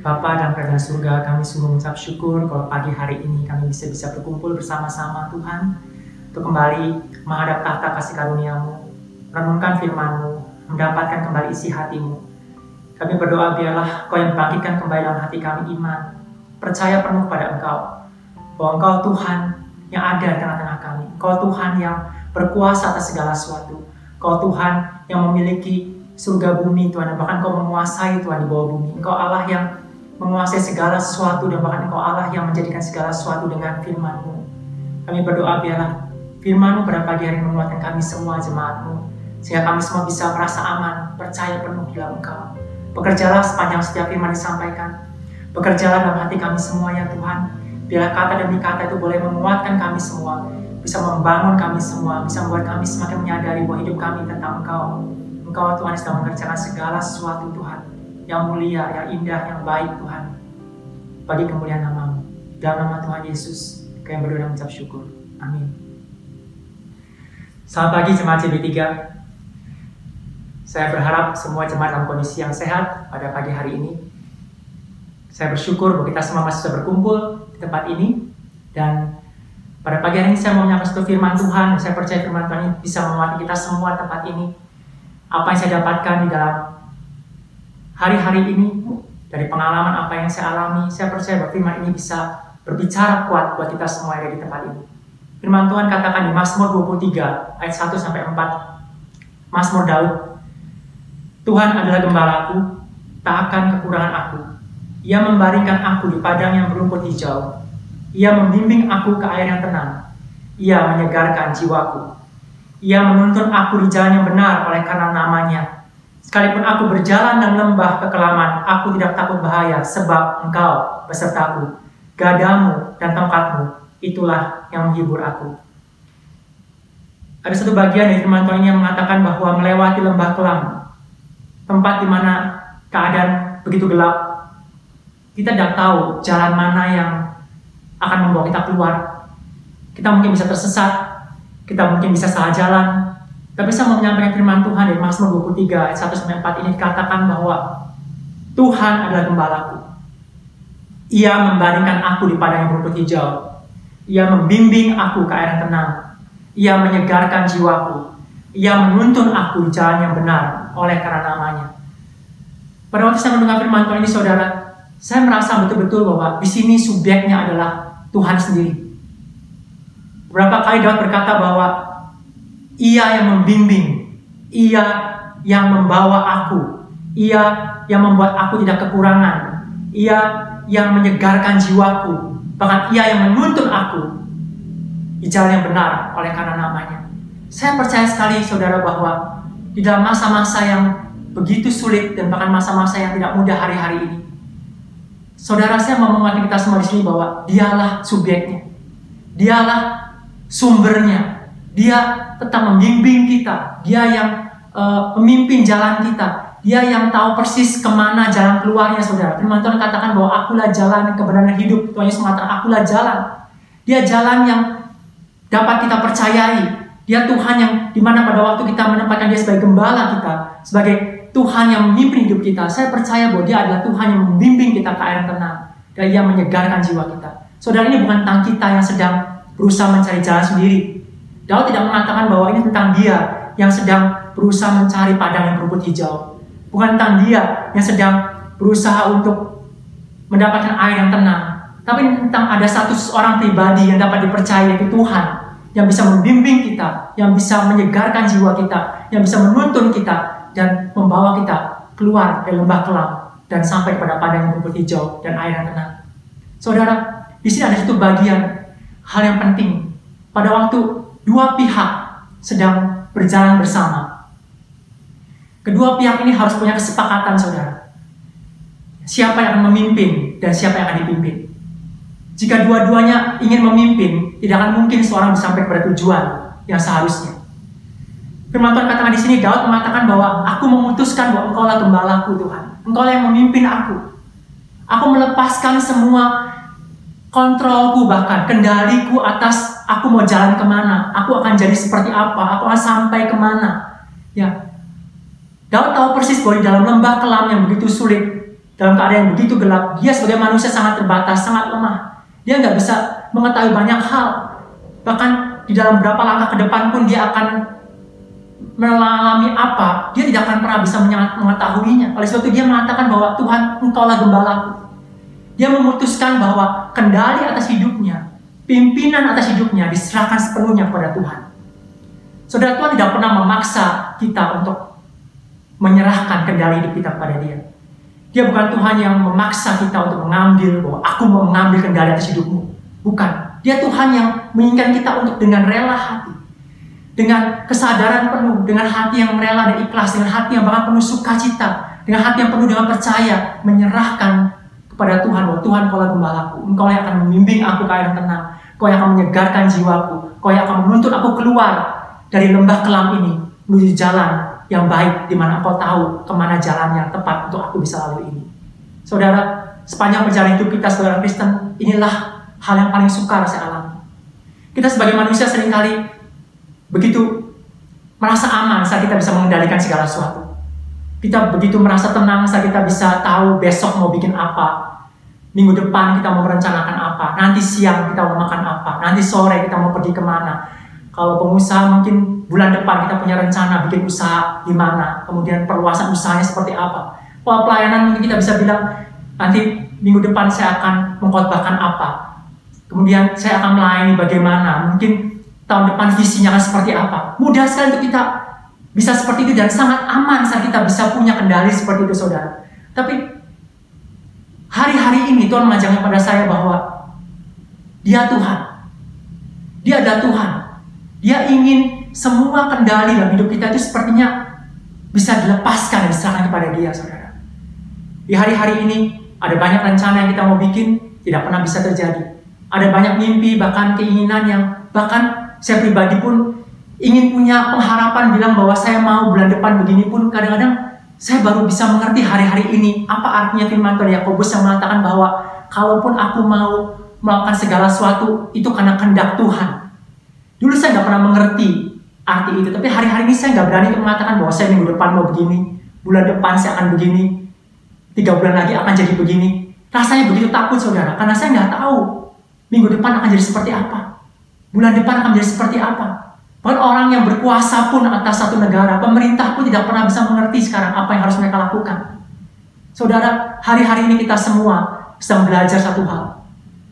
Bapa dan kerajaan surga, kami sungguh mengucap syukur kalau pagi hari ini kami bisa bisa berkumpul bersama-sama Tuhan untuk kembali menghadap tahta kasih karuniamu, renungkan firman-Mu, mendapatkan kembali isi hatimu. Kami berdoa biarlah Kau yang bangkitkan kembali dalam hati kami iman, percaya penuh pada Engkau, bahwa Engkau Tuhan yang ada di tengah-tengah kami. Engkau Tuhan yang berkuasa atas segala sesuatu. Engkau Tuhan yang memiliki surga bumi Tuhan, bahkan Engkau menguasai Tuhan di bawah bumi. Engkau Allah yang menguasai segala sesuatu dan bahkan Engkau Allah yang menjadikan segala sesuatu dengan firman-Mu. Kami berdoa biarlah firman-Mu pada pagi hari menguatkan kami semua jemaat-Mu sehingga kami semua bisa merasa aman, percaya penuh di dalam Engkau. Bekerjalah sepanjang setiap firman disampaikan. Bekerjalah dalam hati kami semua ya Tuhan. Bila kata demi kata itu boleh menguatkan kami semua, bisa membangun kami semua, bisa membuat kami semakin menyadari bahwa hidup kami tentang Engkau. Engkau Tuhan sedang mengerjakan segala sesuatu Tuhan yang mulia, yang indah, yang baik Tuhan. Bagi kemuliaan namamu. Dalam nama Tuhan Yesus, kami berdoa dan mengucap syukur. Amin. Selamat pagi jemaat CB3. Saya berharap semua jemaat dalam kondisi yang sehat pada pagi hari ini. Saya bersyukur bahwa kita semua masih bisa berkumpul di tempat ini. Dan pada pagi hari ini saya mau menyampaikan satu firman Tuhan. Saya percaya firman Tuhan ini bisa menguatkan kita semua tempat ini. Apa yang saya dapatkan di dalam hari-hari ini dari pengalaman apa yang saya alami, saya percaya bahwa firman ini bisa berbicara kuat buat kita semua yang ada di tempat ini. Firman Tuhan katakan di Mazmur 23 ayat 1 sampai 4. Mazmur Daud. Tuhan adalah gembalaku, tak akan kekurangan aku. Ia membaringkan aku di padang yang berumput hijau. Ia membimbing aku ke air yang tenang. Ia menyegarkan jiwaku. Ia menuntun aku di jalan yang benar oleh karena namanya. Sekalipun aku berjalan dan lembah kekelaman, aku tidak takut bahaya, sebab engkau besertaku. Gadamu dan tongkatmu, itulah yang menghibur aku. Ada satu bagian dari firman Tuhan yang mengatakan bahwa melewati lembah kelam, tempat di mana keadaan begitu gelap, kita tidak tahu jalan mana yang akan membawa kita keluar. Kita mungkin bisa tersesat, kita mungkin bisa salah jalan, saya mau menyampaikan firman Tuhan dari Mazmur 23 ayat 1 sampai 4 ini dikatakan bahwa Tuhan adalah gembalaku. Ia membaringkan aku di padang yang berumput hijau. Ia membimbing aku ke air yang tenang. Ia menyegarkan jiwaku. Ia menuntun aku di jalan yang benar oleh karena namanya. Pada waktu saya mendengar firman Tuhan ini, saudara, saya merasa betul-betul bahwa di sini subjeknya adalah Tuhan sendiri. Berapa kali Daud berkata bahwa ia yang membimbing, Ia yang membawa aku, Ia yang membuat aku tidak kekurangan, Ia yang menyegarkan jiwaku, bahkan Ia yang menuntun aku. Di jalan yang benar oleh karena namanya. Saya percaya sekali saudara bahwa di dalam masa-masa yang begitu sulit dan bahkan masa-masa yang tidak mudah hari-hari ini, saudara saya mau mengingatkan kita semua di sini bahwa dialah subjeknya, dialah sumbernya, dia tetap membimbing kita. Dia yang uh, memimpin jalan kita. Dia yang tahu persis ke mana jalan keluarnya, saudara. Firman Tuhan katakan bahwa akulah jalan kebenaran hidup. Tuhan Yesus mengatakan akulah jalan. Dia jalan yang dapat kita percayai. Dia Tuhan yang di mana pada waktu kita menempatkan dia sebagai gembala kita, sebagai Tuhan yang memimpin hidup kita. Saya percaya bahwa dia adalah Tuhan yang membimbing kita ke air tenang. Dan ia menyegarkan jiwa kita. Saudara ini bukan tentang kita yang sedang berusaha mencari jalan sendiri. Daud tidak mengatakan bahwa ini tentang dia yang sedang berusaha mencari padang yang berumput hijau. Bukan tentang dia yang sedang berusaha untuk mendapatkan air yang tenang. Tapi tentang ada satu orang pribadi yang dapat dipercaya yaitu Tuhan. Yang bisa membimbing kita, yang bisa menyegarkan jiwa kita, yang bisa menuntun kita, dan membawa kita keluar dari lembah kelam dan sampai kepada padang yang berumput hijau dan air yang tenang. Saudara, di sini ada satu bagian hal yang penting. Pada waktu dua pihak sedang berjalan bersama. Kedua pihak ini harus punya kesepakatan, saudara. Siapa yang memimpin dan siapa yang akan dipimpin. Jika dua-duanya ingin memimpin, tidak akan mungkin seorang bisa sampai kepada tujuan yang seharusnya. Firman Tuhan katakan di sini, Daud mengatakan bahwa aku memutuskan bahwa engkau lah gembalaku Tuhan. Engkau lah yang memimpin aku. Aku melepaskan semua kontrolku bahkan kendaliku atas aku mau jalan ke mana, aku akan jadi seperti apa, aku akan sampai ke mana. Ya, Daud tahu persis bahwa di dalam lembah kelam yang begitu sulit, dalam keadaan yang begitu gelap, dia sebagai manusia sangat terbatas, sangat lemah. Dia nggak bisa mengetahui banyak hal. Bahkan di dalam beberapa langkah ke depan pun dia akan mengalami apa, dia tidak akan pernah bisa mengetahuinya. Oleh sebab itu dia mengatakan bahwa Tuhan, engkaulah gembalaku. Dia memutuskan bahwa kendali atas hidupnya, pimpinan atas hidupnya diserahkan sepenuhnya kepada Tuhan. Saudara Tuhan tidak pernah memaksa kita untuk menyerahkan kendali hidup kita kepada dia. Dia bukan Tuhan yang memaksa kita untuk mengambil bahwa aku mau mengambil kendali atas hidupmu. Bukan. Dia Tuhan yang menginginkan kita untuk dengan rela hati dengan kesadaran penuh, dengan hati yang rela dan ikhlas, dengan hati yang bahkan penuh sukacita, dengan hati yang penuh dengan percaya, menyerahkan kepada Tuhan bahwa Tuhan kau gembalaku, engkau yang akan membimbing aku ke yang tenang, kau yang akan menyegarkan jiwaku, kau yang akan menuntut aku keluar dari lembah kelam ini menuju jalan yang baik di mana kau tahu ke mana jalan yang tepat untuk aku bisa lalui ini. Saudara, sepanjang perjalanan hidup kita saudara Kristen, inilah hal yang paling sukar saya alami. Kita sebagai manusia sering kali begitu merasa aman saat kita bisa mengendalikan segala sesuatu. Kita begitu merasa tenang saat kita bisa tahu besok mau bikin apa, minggu depan kita mau merencanakan apa, nanti siang kita mau makan apa, nanti sore kita mau pergi ke mana. Kalau pengusaha mungkin bulan depan kita punya rencana bikin usaha di mana, kemudian perluasan usahanya seperti apa. Kalau pelayanan mungkin kita bisa bilang nanti minggu depan saya akan mengkhotbahkan apa, kemudian saya akan melayani bagaimana, mungkin tahun depan visinya akan seperti apa. Mudah sekali untuk kita bisa seperti itu dan sangat aman saat kita bisa punya kendali seperti itu saudara. Tapi hari-hari ini Tuhan mengajarkan pada saya bahwa dia Tuhan. Dia adalah Tuhan. Dia ingin semua kendali dalam hidup kita itu sepertinya bisa dilepaskan dan diserahkan kepada dia saudara. Di hari-hari ini ada banyak rencana yang kita mau bikin tidak pernah bisa terjadi. Ada banyak mimpi bahkan keinginan yang bahkan saya pribadi pun ingin punya pengharapan bilang bahwa saya mau bulan depan begini pun kadang-kadang saya baru bisa mengerti hari-hari ini apa artinya firman Tuhan Yakobus yang mengatakan bahwa kalaupun aku mau melakukan segala sesuatu itu karena kehendak Tuhan. Dulu saya nggak pernah mengerti arti itu, tapi hari-hari ini saya nggak berani untuk mengatakan bahwa saya minggu depan mau begini, bulan depan saya akan begini, tiga bulan lagi akan jadi begini. Rasanya begitu takut saudara, karena saya nggak tahu minggu depan akan jadi seperti apa. Bulan depan akan menjadi seperti apa? Bahkan orang yang berkuasa pun atas satu negara, pemerintah pun tidak pernah bisa mengerti sekarang apa yang harus mereka lakukan. Saudara, hari-hari ini kita semua sedang belajar satu hal.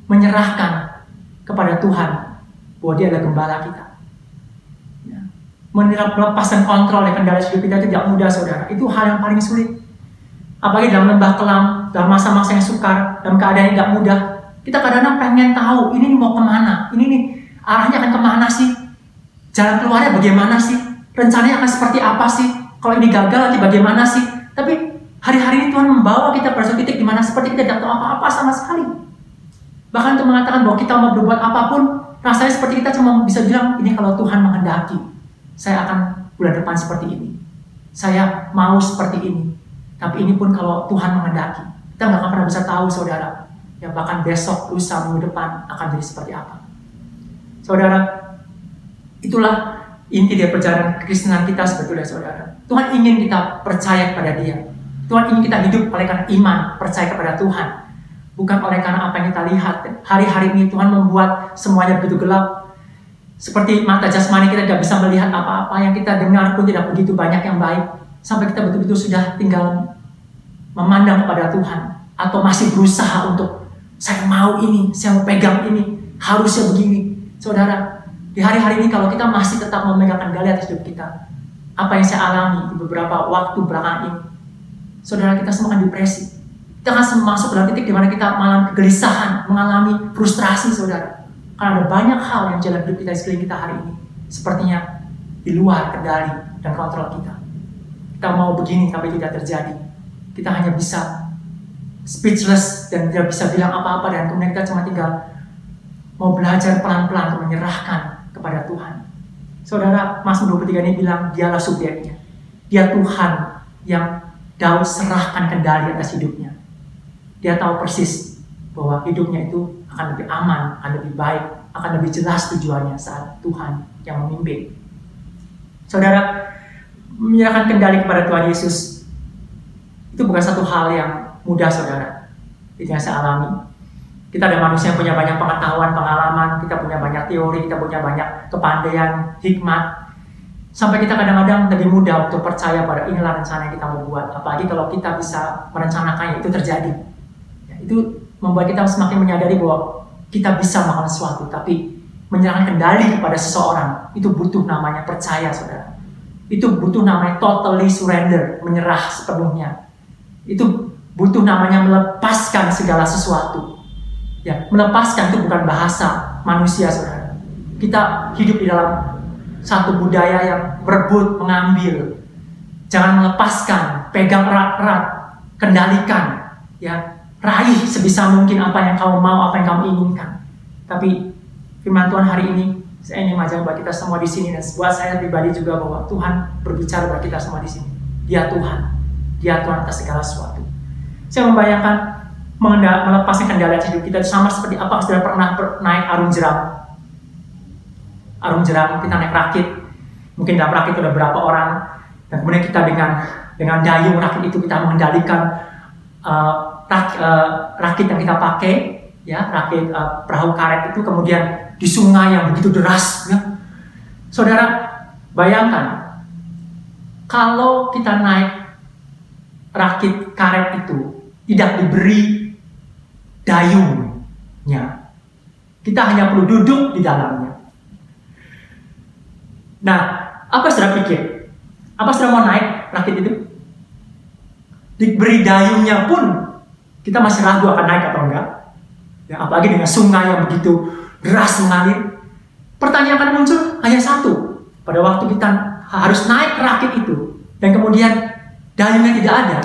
Menyerahkan kepada Tuhan bahwa dia adalah gembala kita. Ya. Melepaskan kontrol dan kendali hidup kita tidak mudah, saudara. Itu hal yang paling sulit. Apalagi dalam lembah kelam, dalam masa-masa yang sukar, dalam keadaan yang tidak mudah. Kita kadang-kadang pengen tahu, ini mau ke mana, ini nih arahnya akan ke mana sih? Jalan keluarnya bagaimana sih? Rencananya akan seperti apa sih? Kalau ini gagal nanti bagaimana sih? Tapi hari-hari ini Tuhan membawa kita pada titik di mana seperti kita tidak tahu apa-apa sama sekali. Bahkan untuk mengatakan bahwa kita mau berbuat apa pun, rasanya seperti kita cuma bisa bilang, ini kalau Tuhan menghendaki, saya akan bulan depan seperti ini. Saya mau seperti ini. Tapi ini pun kalau Tuhan menghendaki. Kita nggak akan pernah bisa tahu, saudara. Ya bahkan besok, lusa, minggu depan akan jadi seperti apa. Saudara, itulah inti dari perjalanan kekristenan kita sebetulnya saudara. Tuhan ingin kita percaya kepada dia. Tuhan ingin kita hidup oleh karena iman, percaya kepada Tuhan. Bukan oleh karena apa yang kita lihat. Hari-hari ini Tuhan membuat semuanya begitu gelap. Seperti mata jasmani kita tidak bisa melihat apa-apa yang kita dengar pun tidak begitu banyak yang baik. Sampai kita betul-betul sudah tinggal memandang kepada Tuhan. Atau masih berusaha untuk saya mau ini, saya mau pegang ini, harusnya begini. Saudara, di hari-hari ini kalau kita masih tetap memegang kendali atas hidup kita, apa yang saya alami di beberapa waktu belakangan ini, saudara kita semua akan depresi. Kita akan masuk dalam titik di mana kita mengalami kegelisahan, mengalami frustrasi, saudara. Karena ada banyak hal yang jalan hidup kita di sekeliling kita hari ini, sepertinya di luar kendali dan kontrol kita. Kita mau begini tapi tidak terjadi. Kita hanya bisa speechless dan tidak bisa bilang apa-apa dan kemudian kita cuma tinggal mau belajar pelan-pelan untuk menyerahkan kepada Tuhan. Saudara, Mazmur 23 ini bilang dialah subjeknya. Dia Tuhan yang Daud serahkan kendali atas hidupnya. Dia tahu persis bahwa hidupnya itu akan lebih aman, akan lebih baik, akan lebih jelas tujuannya saat Tuhan yang memimpin. Saudara, menyerahkan kendali kepada Tuhan Yesus itu bukan satu hal yang mudah saudara. Itu yang saya alami. Kita ada manusia yang punya banyak pengetahuan, pengalaman, kita punya banyak teori, kita punya banyak kepandaian, hikmat. Sampai kita kadang-kadang lebih mudah untuk percaya pada inilah rencana yang kita mau buat. Apalagi kalau kita bisa merencanakannya, itu terjadi. Ya, itu membuat kita semakin menyadari bahwa kita bisa melakukan sesuatu, tapi menyerahkan kendali kepada seseorang, itu butuh namanya percaya, saudara. Itu butuh namanya totally surrender, menyerah sepenuhnya. Itu butuh namanya melepaskan segala sesuatu Ya, melepaskan itu bukan bahasa manusia, saudara. Kita hidup di dalam satu budaya yang berebut, mengambil. Jangan melepaskan, pegang erat-erat, kendalikan, ya, raih sebisa mungkin apa yang kamu mau, apa yang kamu inginkan. Tapi firman Tuhan hari ini, saya ingin mengajak buat kita semua di sini dan buat saya pribadi juga bahwa Tuhan berbicara buat kita semua di sini. Dia Tuhan, Dia Tuhan atas segala sesuatu. Saya membayangkan melepaskan kendali hidup kita sama seperti apa sudah pernah naik arung jeram. Arung jeram kita naik rakit. Mungkin dalam rakit ada berapa orang. Dan kemudian kita dengan dengan dayung rakit itu kita mengendalikan uh, rak, uh, rakit yang kita pakai ya rakit uh, perahu karet itu kemudian di sungai yang begitu deras ya. Saudara bayangkan kalau kita naik rakit karet itu tidak diberi dayungnya. Kita hanya perlu duduk di dalamnya. Nah, apa saudara pikir? Apa saudara mau naik rakit itu? Diberi dayungnya pun kita masih ragu akan naik atau enggak. Ya, apalagi dengan sungai yang begitu deras mengalir. Pertanyaan akan muncul hanya satu. Pada waktu kita harus naik rakit itu dan kemudian dayungnya tidak ada,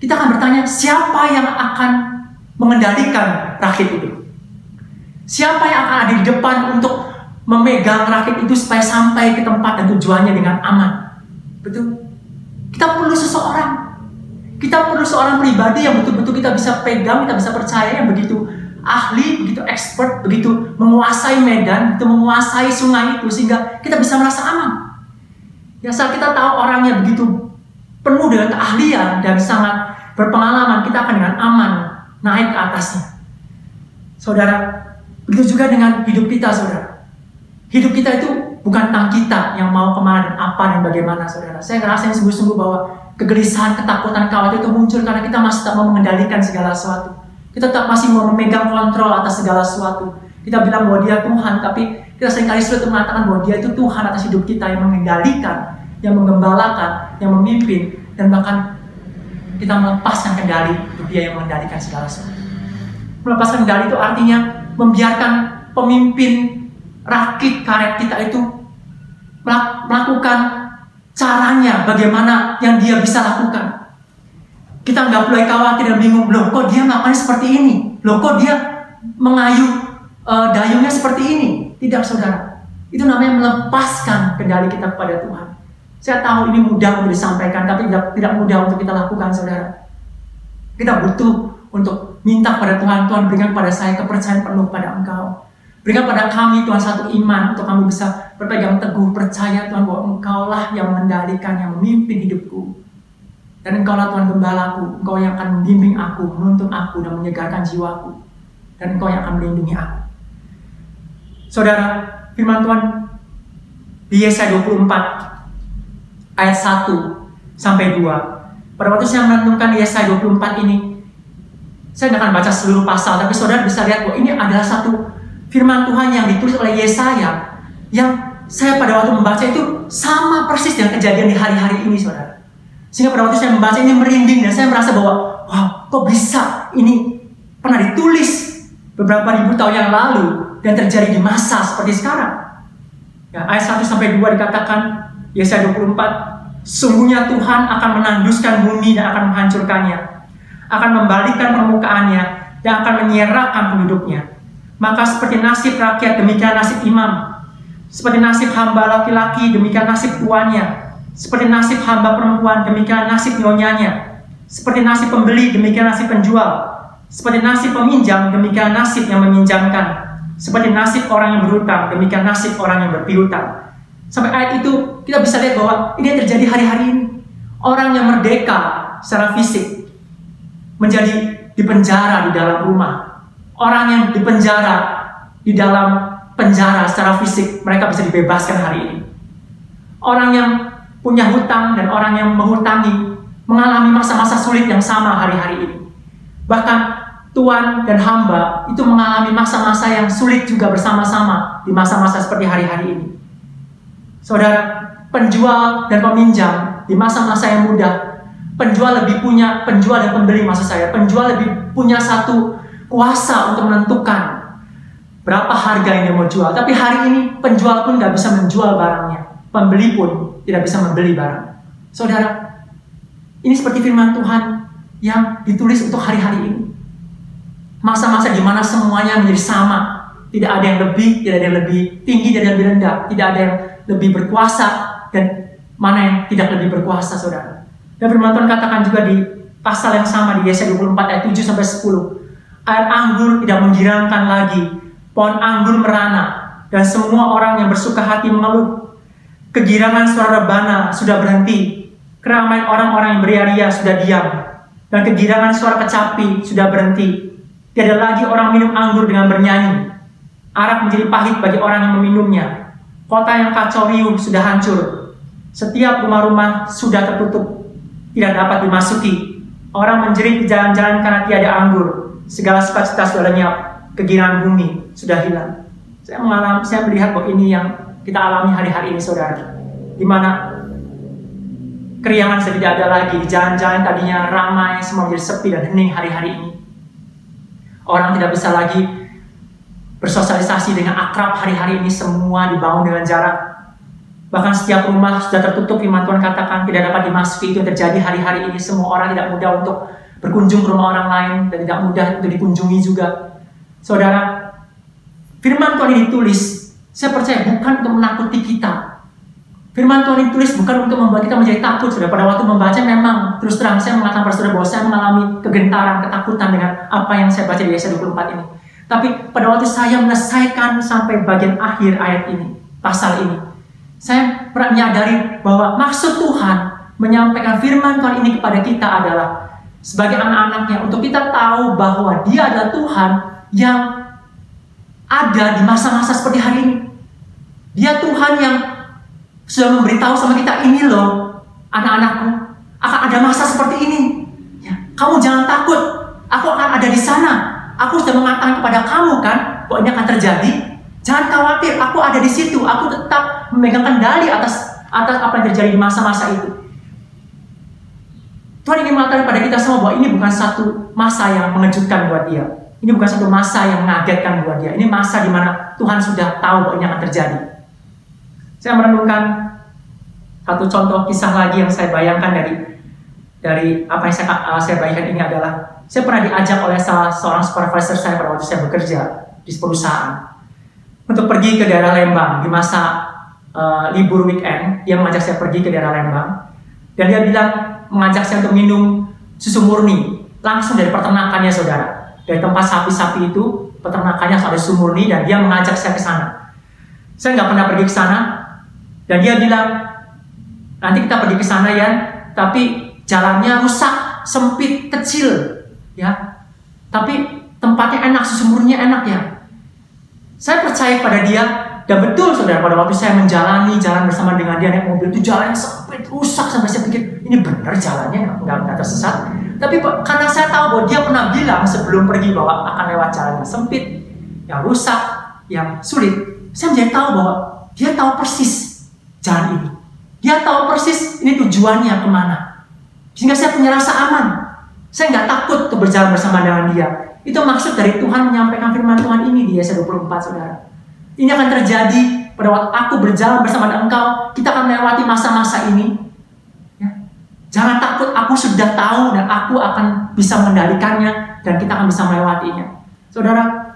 kita akan bertanya siapa yang akan mengendalikan rakit itu? Siapa yang akan ada di depan untuk memegang rakit itu supaya sampai ke tempat dan tujuannya dengan aman? Betul? Kita perlu seseorang. Kita perlu seorang pribadi yang betul-betul kita bisa pegang, kita bisa percaya yang begitu ahli, begitu expert, begitu menguasai medan, begitu menguasai sungai itu sehingga kita bisa merasa aman. Ya saat kita tahu orangnya begitu penuh dengan keahlian dan sangat berpengalaman, kita akan dengan aman naik ke atasnya. Saudara, begitu juga dengan hidup kita, saudara. Hidup kita itu bukan tentang kita yang mau ke mana dan apa dan bagaimana, saudara. Saya ngerasain sungguh-sungguh bahwa kegelisahan, ketakutan, khawatir itu muncul karena kita masih tak mau mengendalikan segala sesuatu. Kita tak masih mau memegang kontrol atas segala sesuatu. Kita bilang bahwa dia Tuhan, tapi kita sering kali sulit mengatakan bahwa dia itu Tuhan atas hidup kita yang mengendalikan, yang menggembalakan, yang memimpin, dan bahkan kita melepaskan kendali dia yang mengendalikan segala sesuatu. Melepaskan kendali itu artinya membiarkan pemimpin rakit karet kita itu melakukan caranya bagaimana yang dia bisa lakukan. Kita nggak boleh khawatir dan bingung, loh kok dia melakukan seperti ini? Loh kok dia mengayu uh, dayungnya seperti ini? Tidak saudara. Itu namanya melepaskan kendali kita kepada Tuhan. Saya tahu ini mudah untuk disampaikan, tapi tidak mudah untuk kita lakukan, saudara. Kita butuh untuk minta pada Tuhan, Tuhan berikan pada saya kepercayaan penuh pada Engkau. Berikan pada kami Tuhan satu iman untuk kami bisa berpegang teguh percaya Tuhan bahwa Engkau lah yang mengendalikan, yang memimpin hidupku. Dan Engkau lah Tuhan gembalaku, Engkau yang akan membimbing aku, menuntun aku dan menyegarkan jiwaku. Dan Engkau yang akan melindungi aku. Saudara, firman Tuhan di Yesaya 24 ayat 1 sampai 2. Pada waktu saya menentukan Yesaya 24 ini, saya tidak akan baca seluruh pasal, tapi saudara bisa lihat bahwa ini adalah satu firman Tuhan yang ditulis oleh Yesaya yang saya pada waktu membaca itu sama persis dengan kejadian di hari-hari ini, saudara. Sehingga pada waktu saya membaca ini merinding dan saya merasa bahwa, wow, kok bisa ini pernah ditulis beberapa ribu tahun yang lalu dan terjadi di masa seperti sekarang. Ya, ayat 1 sampai 2 dikatakan Yesaya 24, sungguhnya Tuhan akan menanduskan bumi dan akan menghancurkannya, akan membalikan permukaannya dan akan menyerahkan penduduknya. Maka seperti nasib rakyat demikian nasib imam, seperti nasib hamba laki-laki demikian nasib tuannya, seperti nasib hamba perempuan demikian nasib nyonyanya, seperti nasib pembeli demikian nasib penjual, seperti nasib peminjam demikian nasib yang meminjamkan, seperti nasib orang yang berhutang demikian nasib orang yang berpiutang. Sampai ayat itu kita bisa lihat bahwa ini yang terjadi hari-hari ini. Orang yang merdeka secara fisik. menjadi dipenjara di dalam rumah. Orang yang dipenjara di dalam penjara secara fisik, mereka bisa dibebaskan hari ini. Orang yang punya hutang dan orang yang menghutangi mengalami masa-masa sulit yang sama hari-hari ini. Bahkan tuan dan hamba itu mengalami masa-masa yang sulit juga bersama-sama di masa-masa seperti hari-hari ini. Saudara, penjual dan peminjam di masa-masa yang mudah, penjual lebih punya, penjual dan pembeli maksud saya, penjual lebih punya satu kuasa untuk menentukan berapa harga yang dia mau jual. Tapi hari ini penjual pun nggak bisa menjual barangnya. Pembeli pun tidak bisa membeli barang. Saudara, ini seperti firman Tuhan yang ditulis untuk hari-hari ini. Masa-masa di mana semuanya menjadi sama. Tidak ada yang lebih, tidak ada yang lebih tinggi, tidak ada yang lebih rendah. Tidak ada yang lebih berkuasa dan mana yang tidak lebih berkuasa, saudara. Dan firman Tuhan katakan juga di pasal yang sama di Yesaya 24 ayat 7 sampai 10. Air anggur tidak menggirangkan lagi, pohon anggur merana, dan semua orang yang bersuka hati mengeluh. Kegirangan suara rebana sudah berhenti, keramaian orang-orang yang beria-ria sudah diam, dan kegirangan suara kecapi sudah berhenti. Tiada lagi orang minum anggur dengan bernyanyi. Arak menjadi pahit bagi orang yang meminumnya. Kota yang kacau riuh sudah hancur. Setiap rumah-rumah sudah tertutup, tidak dapat dimasuki. Orang menjerit di jalan-jalan karena tiada anggur. Segala sukacita sudah lenyap kegirangan bumi sudah hilang. Saya mengalami, saya melihat bahwa ini yang kita alami hari-hari ini, saudara. Di mana keriangan sudah tidak ada lagi, jalan-jalan tadinya ramai, semua menjadi sepi dan hening hari-hari ini. Orang tidak bisa lagi bersosialisasi dengan akrab hari-hari ini, semua dibangun dengan jarak. Bahkan setiap rumah sudah tertutup, firman Tuhan katakan tidak dapat dimasuki, itu terjadi hari-hari ini. Semua orang tidak mudah untuk berkunjung ke rumah orang lain dan tidak mudah untuk dikunjungi juga. Saudara, firman Tuhan ini ditulis, saya percaya bukan untuk menakuti kita. Firman Tuhan ditulis bukan untuk membuat kita menjadi takut. Saudara, pada waktu membaca memang terus terang saya mengatakan pada saudara bahwa saya mengalami kegentaran, ketakutan dengan apa yang saya baca di Yesaya 24 ini. Tapi pada waktu saya menyelesaikan sampai bagian akhir ayat ini, pasal ini, saya menyadari bahwa maksud Tuhan menyampaikan firman Tuhan ini kepada kita adalah sebagai anak-anaknya untuk kita tahu bahwa dia adalah Tuhan yang ada di masa-masa seperti hari ini. Dia Tuhan yang sudah memberitahu sama kita ini loh, anak-anakku, akan ada masa seperti ini. Ya, kamu jangan takut, aku akan ada di sana. Aku sudah mengatakan kepada kamu kan, bahwa ini akan terjadi. Jangan khawatir, aku ada di situ. Aku tetap memegang kendali atas atas apa yang terjadi di masa-masa itu. Tuhan ingin mengatakan pada kita semua bahwa ini bukan satu masa yang mengejutkan buat dia. Ini bukan satu masa yang mengagetkan buat dia. Ini masa di mana Tuhan sudah tahu bahwa ini akan terjadi. Saya merenungkan satu contoh kisah lagi yang saya bayangkan dari dari apa yang saya, uh, saya bayangkan ini adalah saya pernah diajak oleh salah seorang supervisor saya pada waktu saya bekerja di perusahaan untuk pergi ke daerah Lembang di masa uh, libur weekend. Dia mengajak saya pergi ke daerah Lembang dan dia bilang mengajak saya untuk minum susu murni langsung dari peternakannya saudara dari tempat sapi-sapi itu peternakannya ada sumurni dan dia mengajak saya ke sana. Saya nggak pernah pergi ke sana dan dia bilang nanti kita pergi ke sana ya, tapi jalannya rusak, sempit, kecil, ya. Tapi tempatnya enak, sumurnya enak ya. Saya percaya pada dia dan betul saudara pada waktu saya menjalani jalan bersama dengan dia naik mobil itu jalannya sempit, rusak sampai saya pikir ini benar jalannya nggak nggak tersesat. Tapi karena saya tahu bahwa dia pernah bilang sebelum pergi bahwa akan lewat jalan yang sempit, yang rusak, yang sulit. Saya menjadi tahu bahwa dia tahu persis jalan ini. Dia tahu persis ini tujuannya ke mana. Sehingga saya punya rasa aman. Saya nggak takut untuk berjalan bersama dengan dia. Itu maksud dari Tuhan menyampaikan firman Tuhan ini di Yesaya 24, saudara. Ini akan terjadi pada waktu aku berjalan bersama dengan engkau. Kita akan melewati masa-masa ini Jangan takut, aku sudah tahu dan aku akan bisa mengendalikannya dan kita akan bisa melewatinya. Saudara,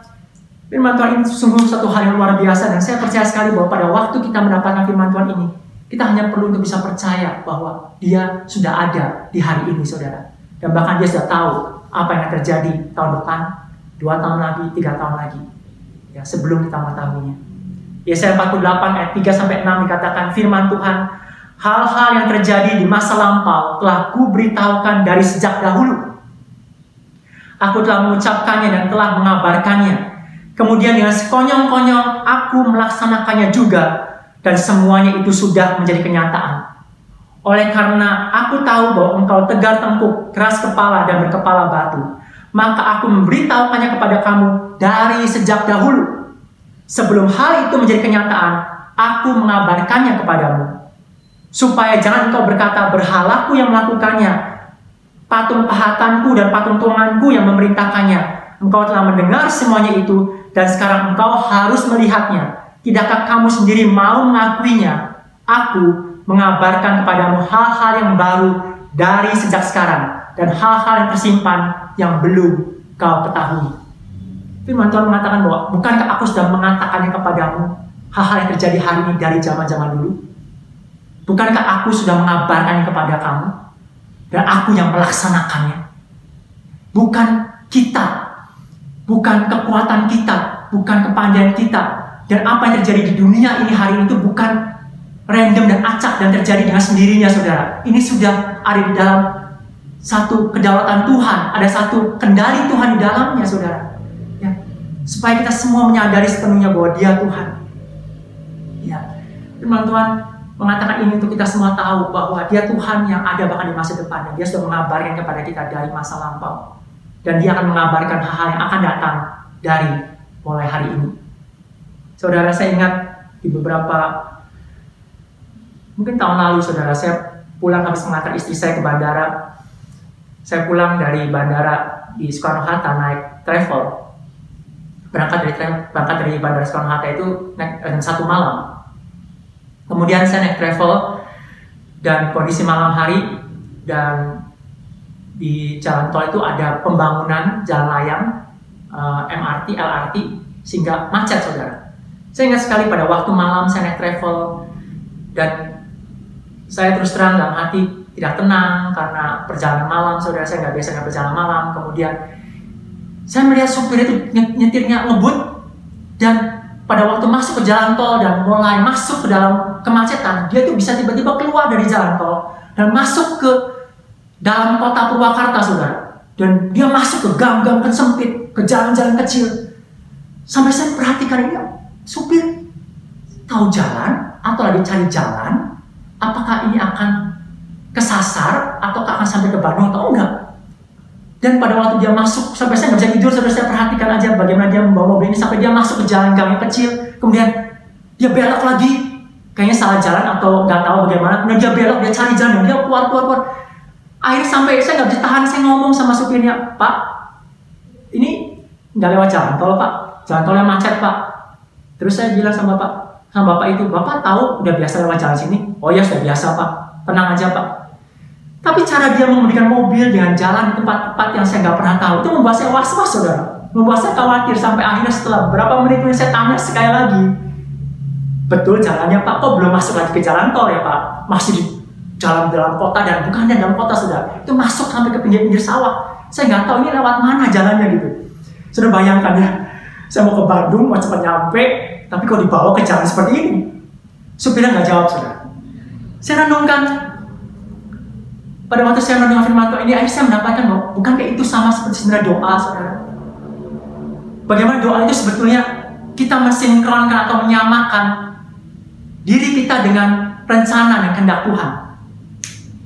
firman Tuhan ini sungguh satu hal yang luar biasa dan saya percaya sekali bahwa pada waktu kita mendapatkan firman Tuhan ini, kita hanya perlu untuk bisa percaya bahwa dia sudah ada di hari ini, saudara. Dan bahkan dia sudah tahu apa yang terjadi tahun depan, dua tahun lagi, tiga tahun lagi. Ya, sebelum kita mengetahuinya. Yesaya 48 ayat 3 sampai 6 dikatakan firman Tuhan Hal-hal yang terjadi di masa lampau telah kuberitahukan dari sejak dahulu. Aku telah mengucapkannya dan telah mengabarkannya. Kemudian dengan sekonyong-konyong aku melaksanakannya juga dan semuanya itu sudah menjadi kenyataan. Oleh karena aku tahu bahwa engkau tegar tengkuk, keras kepala dan berkepala batu, maka aku memberitahukannya kepada kamu dari sejak dahulu. Sebelum hal itu menjadi kenyataan, aku mengabarkannya kepadamu. Supaya jangan engkau berkata berhalaku yang melakukannya, patung pahatanku dan patung tuanganku yang memerintahkannya. Engkau telah mendengar semuanya itu, dan sekarang engkau harus melihatnya. Tidakkah kamu sendiri mau mengakuinya? Aku mengabarkan kepadamu hal-hal yang baru dari sejak sekarang, dan hal-hal yang tersimpan yang belum kau ketahui. Firman Tuhan mengatakan bahwa bukankah aku sudah mengatakannya kepadamu hal-hal yang terjadi hari ini dari zaman-zaman dulu? Bukankah aku sudah mengabarkannya kepada kamu? Dan aku yang melaksanakannya. Bukan kita. Bukan kekuatan kita. Bukan kepandaian kita. Dan apa yang terjadi di dunia ini hari ini itu bukan random dan acak dan terjadi dengan sendirinya saudara. Ini sudah ada di dalam satu kedaulatan Tuhan. Ada satu kendali Tuhan di dalamnya saudara supaya kita semua menyadari sepenuhnya bahwa Dia Tuhan. Ya, firman Tuhan mengatakan ini untuk kita semua tahu bahwa Dia Tuhan yang ada bahkan di masa depan dan Dia sudah mengabarkan kepada kita dari masa lampau dan Dia akan mengabarkan hal-hal yang akan datang dari mulai hari ini. Saudara saya ingat di beberapa mungkin tahun lalu saudara saya pulang habis mengantar istri saya ke bandara. Saya pulang dari bandara di Soekarno Hatta naik travel berangkat dari berangkat dari Bandara Soekarno Hatta itu naik eh, satu malam. Kemudian saya naik travel dan kondisi malam hari dan di jalan tol itu ada pembangunan jalan layang eh, MRT, LRT sehingga macet saudara. Saya ingat sekali pada waktu malam saya naik travel dan saya terus terang dalam hati tidak tenang karena perjalanan malam saudara saya nggak biasa berjalan malam kemudian saya melihat supir itu nyetirnya ngebut dan pada waktu masuk ke jalan tol dan mulai masuk ke dalam kemacetan, dia tuh bisa tiba-tiba keluar dari jalan tol dan masuk ke dalam kota Purwakarta, saudara. Dan dia masuk ke gang-gang sempit, ke jalan-jalan kecil. Sampai saya perhatikan ini, supir tahu jalan atau lagi cari jalan, apakah ini akan kesasar atau akan sampai ke Bandung atau enggak? Dan pada waktu dia masuk, sampai saya nggak bisa tidur, sampai saya perhatikan aja bagaimana dia membawa mobil ini sampai dia masuk ke jalan gang yang kecil, kemudian dia belok lagi, kayaknya salah jalan atau nggak tahu bagaimana, kemudian dia belok, dia cari jalan, dia keluar, keluar, keluar. Akhirnya sampai saya nggak bisa tahan, saya ngomong sama supirnya, Pak, ini nggak lewat jalan tol Pak, jalan tol yang macet Pak. Terus saya bilang sama Pak, sama Bapak itu, Bapak tahu udah biasa lewat jalan sini? Oh ya sudah biasa Pak, tenang aja Pak. Tapi cara dia mengemudikan mobil dengan jalan di tempat-tempat yang saya nggak pernah tahu itu membuat saya was-was, saudara. Membuat saya khawatir sampai akhirnya setelah beberapa menit saya tanya sekali lagi, betul jalannya Pak, kok belum masuk lagi ke jalan tol ya Pak? Masih di jalan dalam kota dan bukan di dalam kota sudah. Itu masuk sampai ke pinggir-pinggir sawah. Saya nggak tahu ini lewat mana jalannya gitu. Sudah bayangkan ya, saya mau ke Bandung, mau cepat nyampe, tapi kok dibawa ke jalan seperti ini? Supirnya nggak jawab sudah. Saya renungkan, pada waktu saya mendengar firman Tuhan ini, akhirnya saya mendapatkan bahwa bukan kayak itu sama seperti sebenarnya doa, saudara. Bagaimana doa itu sebetulnya kita mensinkronkan atau menyamakan diri kita dengan rencana dan kehendak Tuhan.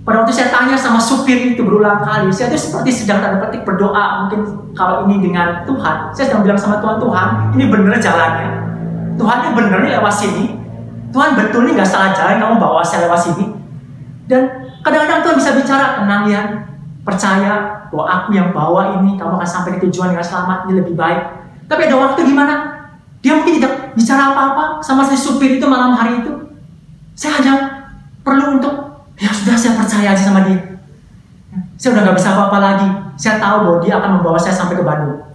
Pada waktu saya tanya sama supir itu berulang kali, saya itu seperti sedang tanda petik berdoa. Mungkin kalau ini dengan Tuhan, saya sedang bilang sama Tuhan, Tuhan, ini benar jalannya. Tuhan ini benar nih lewat sini. Tuhan betul nih nggak salah jalan, kamu bawa saya lewat sini. Dan Kadang-kadang Tuhan bisa bicara, tenang ya, percaya bahwa aku yang bawa ini, kamu akan sampai ke tujuan dengan selamat, ini lebih baik. Tapi ada waktu di mana dia mungkin tidak bicara apa-apa sama si supir itu malam hari itu. Saya hanya perlu untuk, ya sudah saya percaya aja sama dia. Saya udah gak bisa apa-apa lagi. Saya tahu bahwa dia akan membawa saya sampai ke Bandung.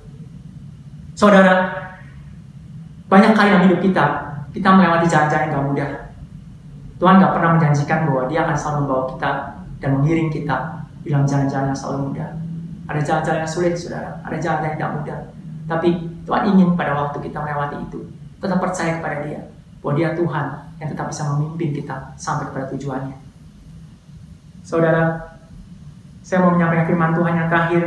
Saudara, banyak kali dalam hidup kita, kita melewati jalan-jalan yang gak mudah. Tuhan gak pernah menjanjikan bahwa dia akan selalu membawa kita dan mengiring kita dalam jalan-jalan yang selalu mudah. Ada jalan-jalan yang sulit, saudara. Ada jalan yang tidak mudah. Tapi Tuhan ingin pada waktu kita melewati itu, tetap percaya kepada dia. Bahwa dia Tuhan yang tetap bisa memimpin kita sampai kepada tujuannya. Saudara, saya mau menyampaikan firman Tuhan yang terakhir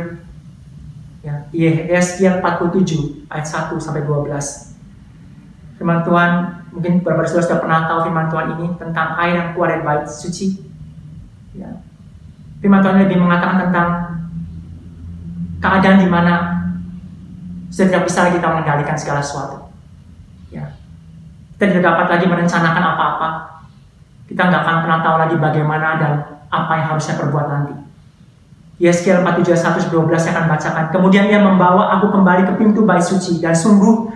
Ya, Yeskiel 47 ayat 1 sampai 12. Firman Tuhan, mungkin beberapa saudara sudah pernah tahu firman Tuhan ini tentang air yang keluar dari bait suci. Ya. Firman Tuhan lebih mengatakan tentang keadaan di mana sudah tidak bisa kita mengendalikan segala sesuatu. Ya. Kita tidak dapat lagi merencanakan apa-apa. Kita nggak akan pernah tahu lagi bagaimana dan apa yang harus saya perbuat nanti. Yeskiel 47 12 saya akan bacakan. Kemudian ia membawa aku kembali ke pintu bait suci dan sungguh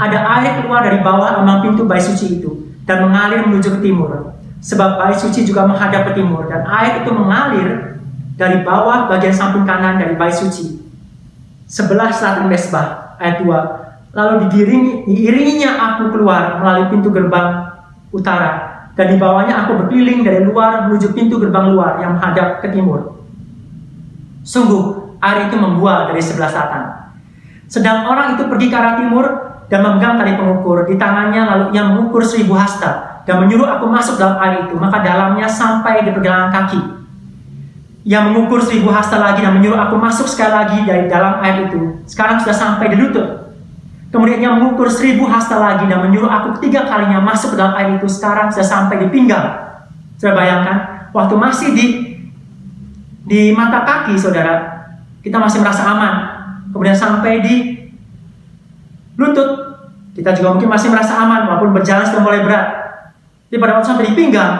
ada air keluar dari bawah ambang pintu bait suci itu dan mengalir menuju ke timur. Sebab bait suci juga menghadap ke timur dan air itu mengalir dari bawah bagian samping kanan dari bait suci. Sebelah selatan mesbah ayat 2. Lalu diiringi, diiringinya aku keluar melalui pintu gerbang utara dan di bawahnya aku berkeliling dari luar menuju pintu gerbang luar yang menghadap ke timur. Sungguh, air itu membuah dari sebelah selatan. Sedang orang itu pergi ke arah timur dan memegang tali pengukur di tangannya lalu ia mengukur seribu hasta dan menyuruh aku masuk dalam air itu maka dalamnya sampai di pergelangan kaki. Ia mengukur seribu hasta lagi dan menyuruh aku masuk sekali lagi dari dalam air itu. Sekarang sudah sampai di lutut. Kemudian ia mengukur seribu hasta lagi dan menyuruh aku ketiga kalinya masuk ke dalam air itu. Sekarang sudah sampai di pinggang. Sudah bayangkan waktu masih di di mata kaki saudara kita masih merasa aman. Kemudian sampai di lutut. Kita juga mungkin masih merasa aman walaupun berjalan sudah mulai berat. Tapi pada waktu sampai di pinggang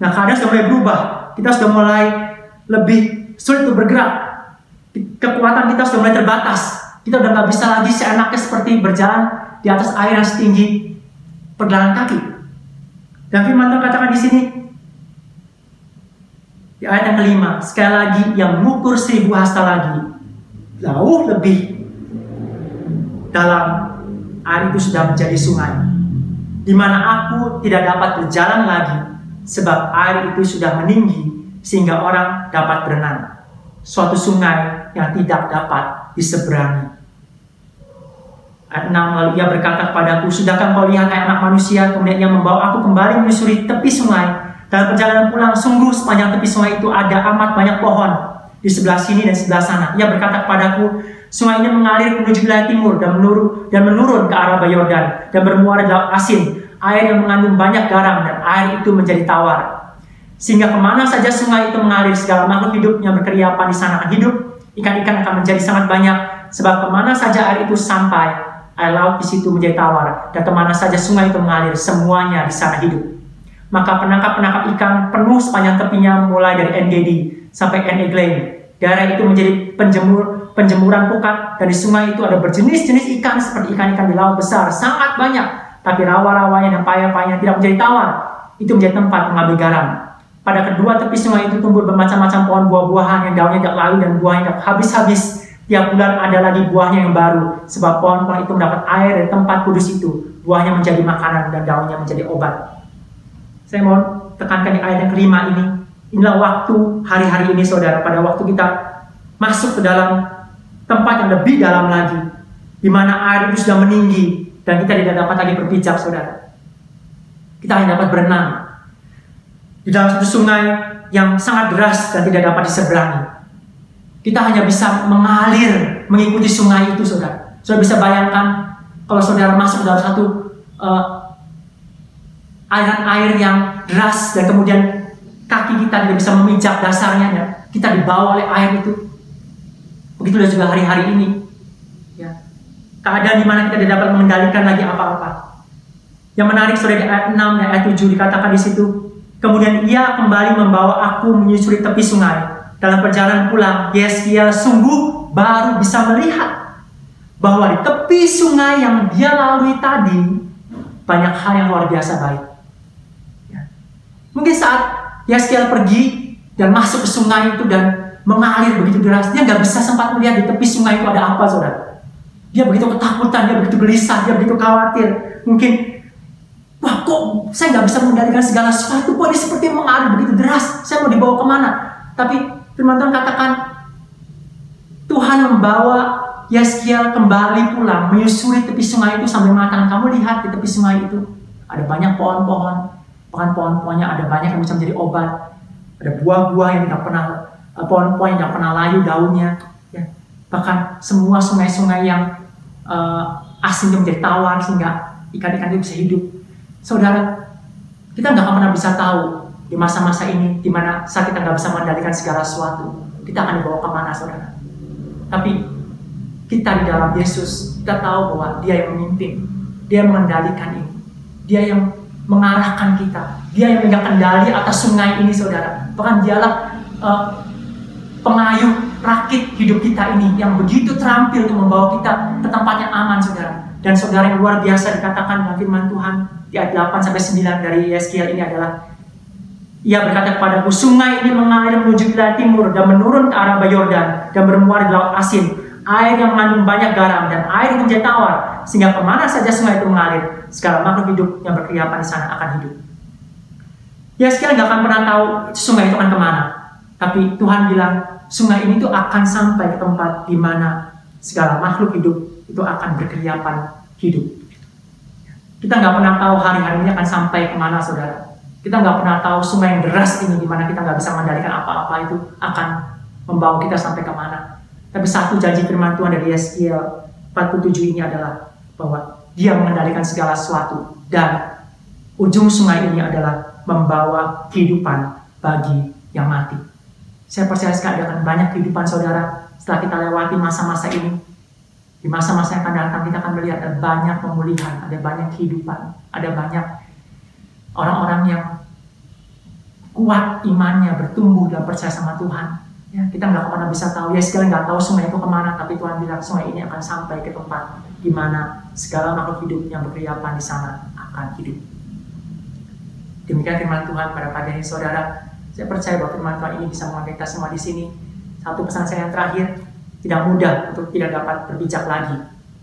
nah keadaan sudah mulai berubah. Kita sudah mulai lebih sulit untuk bergerak. Kekuatan kita sudah mulai terbatas. Kita udah nggak bisa lagi seenaknya seperti berjalan di atas air yang setinggi pergelangan kaki. Dan firman Tuhan katakan di sini di ayat yang kelima, sekali lagi yang mengukur seribu hasta lagi, jauh lebih dalam air itu sudah menjadi sungai, di mana aku tidak dapat berjalan lagi, sebab air itu sudah meninggi sehingga orang dapat berenang. Suatu sungai yang tidak dapat diseberangi. Ayat 6 lalu ia berkata kepadaku, Sudahkah kau lihat hai anak manusia? Kemudian ia membawa aku kembali menyusuri tepi sungai dalam perjalanan pulang, sungguh sepanjang tepi sungai itu ada amat banyak pohon di sebelah sini dan sebelah sana. Ia berkata kepadaku, sungai ini mengalir menuju wilayah timur dan menurun dan menurun ke arah Yordan dan bermuara di laut asin, air yang mengandung banyak garam dan air itu menjadi tawar. Sehingga ke mana saja sungai itu mengalir, segala makhluk hidup yang berkeriapan di sana akan hidup, ikan-ikan akan menjadi sangat banyak, sebab ke mana saja air itu sampai, air laut di situ menjadi tawar, dan ke mana saja sungai itu mengalir, semuanya di sana hidup. Maka penangkap-penangkap ikan penuh sepanjang tepinya mulai dari NGD sampai N Daerah itu menjadi penjemur penjemuran pukat dan di sungai itu ada berjenis-jenis ikan seperti ikan-ikan di laut besar sangat banyak. Tapi rawa-rawanya dan payah-payahnya tidak menjadi tawar. Itu menjadi tempat mengambil garam. Pada kedua tepi sungai itu tumbuh bermacam-macam pohon buah-buahan yang daunnya tidak layu dan buahnya tidak habis-habis. Tiap bulan ada lagi buahnya yang baru sebab pohon-pohon itu mendapat air dari tempat kudus itu. Buahnya menjadi makanan dan daunnya menjadi obat. Saya mau tekankan di ayat yang kelima ini. Inilah waktu hari-hari ini saudara, pada waktu kita masuk ke dalam tempat yang lebih dalam lagi, di mana air itu sudah meninggi dan kita tidak dapat lagi berpijak saudara. Kita hanya dapat berenang di dalam satu sungai yang sangat deras dan tidak dapat diseberangi. Kita hanya bisa mengalir mengikuti sungai itu saudara. Saudara bisa bayangkan kalau saudara masuk dalam satu uh, aliran air yang deras dan kemudian kaki kita tidak bisa memijak dasarnya ya. kita dibawa oleh air itu. Begitulah juga hari-hari ini. Ya. Keadaan di mana kita tidak dapat mengendalikan lagi apa-apa. Yang menarik sudah di ayat 6 dan ayat 7 dikatakan di situ kemudian ia kembali membawa aku menyusuri tepi sungai. Dalam perjalanan pulang Yeskia sungguh baru bisa melihat bahwa di tepi sungai yang dia lalui tadi banyak hal yang luar biasa baik. Mungkin saat Yaskiel pergi dan masuk ke sungai itu dan mengalir begitu deras, dia nggak bisa sempat melihat di tepi sungai itu ada apa, saudara. Dia begitu ketakutan, dia begitu gelisah, dia begitu khawatir. Mungkin, wah kok saya nggak bisa mengendalikan segala sesuatu, kok ini seperti mengalir begitu deras, saya mau dibawa ke mana? Tapi firman Tuhan katakan, Tuhan membawa Yaskiel kembali pulang, menyusuri tepi sungai itu sambil mengatakan, kamu lihat di tepi sungai itu, ada banyak pohon-pohon, Bahkan pohon-pohonnya ada banyak yang bisa menjadi obat. Ada buah-buah yang tidak pernah, eh, pohon-pohon yang tidak pernah layu daunnya. Ya. Bahkan semua sungai-sungai yang uh, asin menjadi tawar sehingga ikan-ikan itu bisa hidup. Saudara, kita nggak akan pernah bisa tahu di masa-masa ini, di mana saat kita nggak bisa mengendalikan segala sesuatu, kita akan dibawa ke mana, saudara. Tapi kita di dalam Yesus, kita tahu bahwa Dia yang memimpin, Dia yang mengendalikan ini, Dia yang mengarahkan kita, Dia yang memegang kendali atas sungai ini, saudara. Bahkan Dialah uh, pengayuh rakit hidup kita ini yang begitu terampil untuk membawa kita ke tempat yang aman, saudara. Dan saudara yang luar biasa dikatakan dalam firman Tuhan di ayat 8 sampai 9 dari Yeskiel ini adalah ia berkata kepadaku, sungai ini mengalir menuju wilayah timur dan menurun ke arah Yordan dan bermuara di laut asin. Air yang mengandung banyak garam dan air itu menjadi tawar, sehingga ke mana saja sungai itu mengalir, segala makhluk hidup yang berkeliapan di sana akan hidup. Ya sekarang nggak akan pernah tahu sungai itu akan ke mana. Tapi Tuhan bilang sungai ini tuh akan sampai ke tempat di mana segala makhluk hidup itu akan berkeliapan hidup. Kita nggak pernah tahu hari-hari ini akan sampai ke mana saudara. Kita nggak pernah tahu sungai yang deras ini di mana kita nggak bisa mengendalikan apa-apa itu akan membawa kita sampai ke mana. Tapi satu janji firman Tuhan dari Yeskiel 47 ini adalah bahwa dia mengendalikan segala sesuatu dan ujung sungai ini adalah membawa kehidupan bagi yang mati. Saya percaya sekali akan banyak kehidupan saudara setelah kita lewati masa-masa ini. Di masa-masa yang akan datang kita akan melihat ada banyak pemulihan, ada banyak kehidupan, ada banyak orang-orang yang kuat imannya bertumbuh dan percaya sama Tuhan ya kita nggak pernah bisa tahu ya sekali nggak tahu sungai itu ke mana tapi Tuhan bilang sungai ini akan sampai ke tempat di mana segala makhluk hidup yang berkeliapan di sana akan hidup demikian firman Tuhan pada pagi ini saudara saya percaya bahwa firman Tuhan ini bisa mengangkat kita semua di sini satu pesan saya yang terakhir tidak mudah untuk tidak dapat berbijak lagi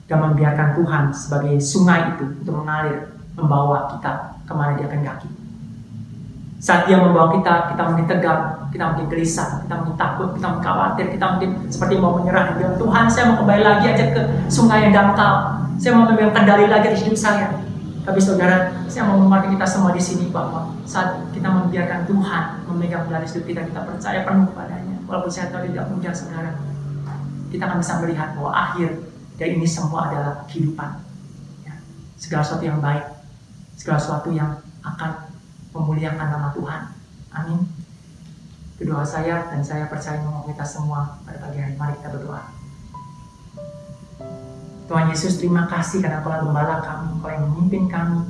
dan membiarkan Tuhan sebagai sungai itu untuk mengalir membawa kita ke mana dia kehendaki. Saat dia membawa kita, kita mungkin tegang, kita mungkin gelisah, kita mungkin takut, kita mungkin khawatir, kita mungkin seperti mau menyerah. Dia bilang, Tuhan saya mau kembali lagi aja ke sungai yang dangkal. Saya mau memegang kendali lagi di hidup saya. Tapi saudara, saya mau mengerti kita semua di sini bahwa saat kita membiarkan Tuhan memegang kendali hidup kita, kita percaya penuh padanya. Walaupun saya tahu tidak mudah saudara, kita akan bisa melihat bahwa akhir dari ini semua adalah kehidupan. Ya, segala sesuatu yang baik segala sesuatu yang akan memuliakan nama Tuhan. Amin. Kedua saya dan saya percaya mau kita semua pada pagi hari. Mari kita berdoa. Tuhan Yesus terima kasih karena Kau gembala kami, Kau yang memimpin kami,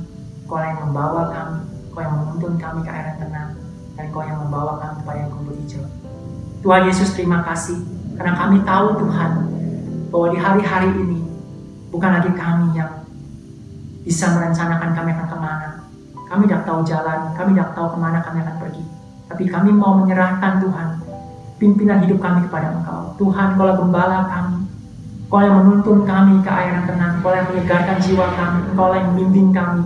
Kau yang membawa kami, Kau yang menuntun kami ke air yang tenang, dan Kau yang membawa kami kepada yang kumpul hijau. Tuhan Yesus terima kasih karena kami tahu Tuhan bahwa di hari-hari ini bukan lagi kami yang bisa merencanakan kami akan ke mana. Kami tidak tahu jalan, kami tidak tahu ke mana kami akan pergi. Tapi kami mau menyerahkan Tuhan, pimpinan hidup kami kepada Engkau. Tuhan, Kau gembala kami. Kau yang menuntun kami ke air yang tenang. Kau yang menyegarkan jiwa kami. Kau yang membimbing kami.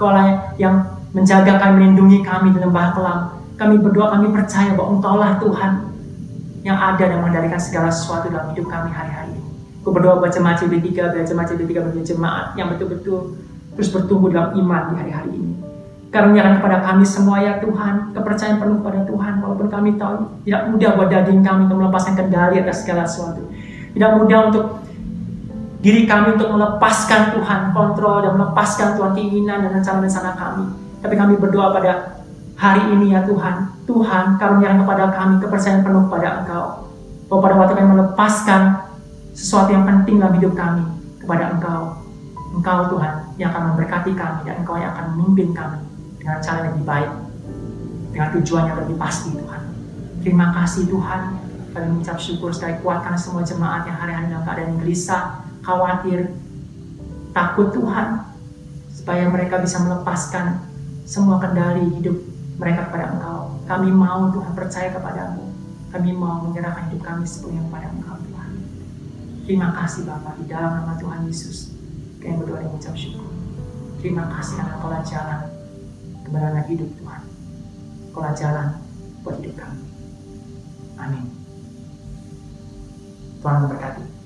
Kau yang menjaga kami, melindungi kami di lembah kelam. Kami berdoa, kami percaya bahwa Engkau lah Tuhan yang ada dan mengendalikan segala sesuatu dalam hidup kami hari-hari ini. Aku berdoa buat jemaat CB3, buat jemaat CB3 bagi jemaat yang betul-betul terus bertumbuh dalam iman di hari-hari ini. Karuniakan kepada kami semua ya Tuhan, kepercayaan penuh pada Tuhan, walaupun kami tahu tidak mudah buat daging kami untuk melepaskan kendali atas segala sesuatu. Tidak mudah untuk diri kami untuk melepaskan Tuhan kontrol dan melepaskan Tuhan keinginan dan rencana-rencana kami. Tapi kami berdoa pada hari ini ya Tuhan, Tuhan karuniakan kepada kami kepercayaan penuh kepada Engkau. Bahwa pada waktu kami melepaskan sesuatu yang penting dalam hidup kami kepada Engkau, Engkau Tuhan yang akan memberkati kami dan Engkau yang akan memimpin kami dengan cara yang lebih baik, dengan tujuan yang lebih pasti Tuhan. Terima kasih Tuhan, kami mengucap syukur sekali kuatkan semua jemaat yang hari-hari dalam keadaan gelisah, khawatir, takut Tuhan, supaya mereka bisa melepaskan semua kendali hidup mereka kepada Engkau. Kami mau Tuhan percaya kepadamu. Kami mau menyerahkan hidup kami sepenuhnya kepada Engkau Tuhan. Terima kasih Bapak di dalam nama Tuhan Yesus. Kami berdoa dan mengucap syukur. Terima kasih karena kau jalan kebenaran hidup Tuhan. Kau jalan buat hidup kami. Amin. Tuhan memberkati.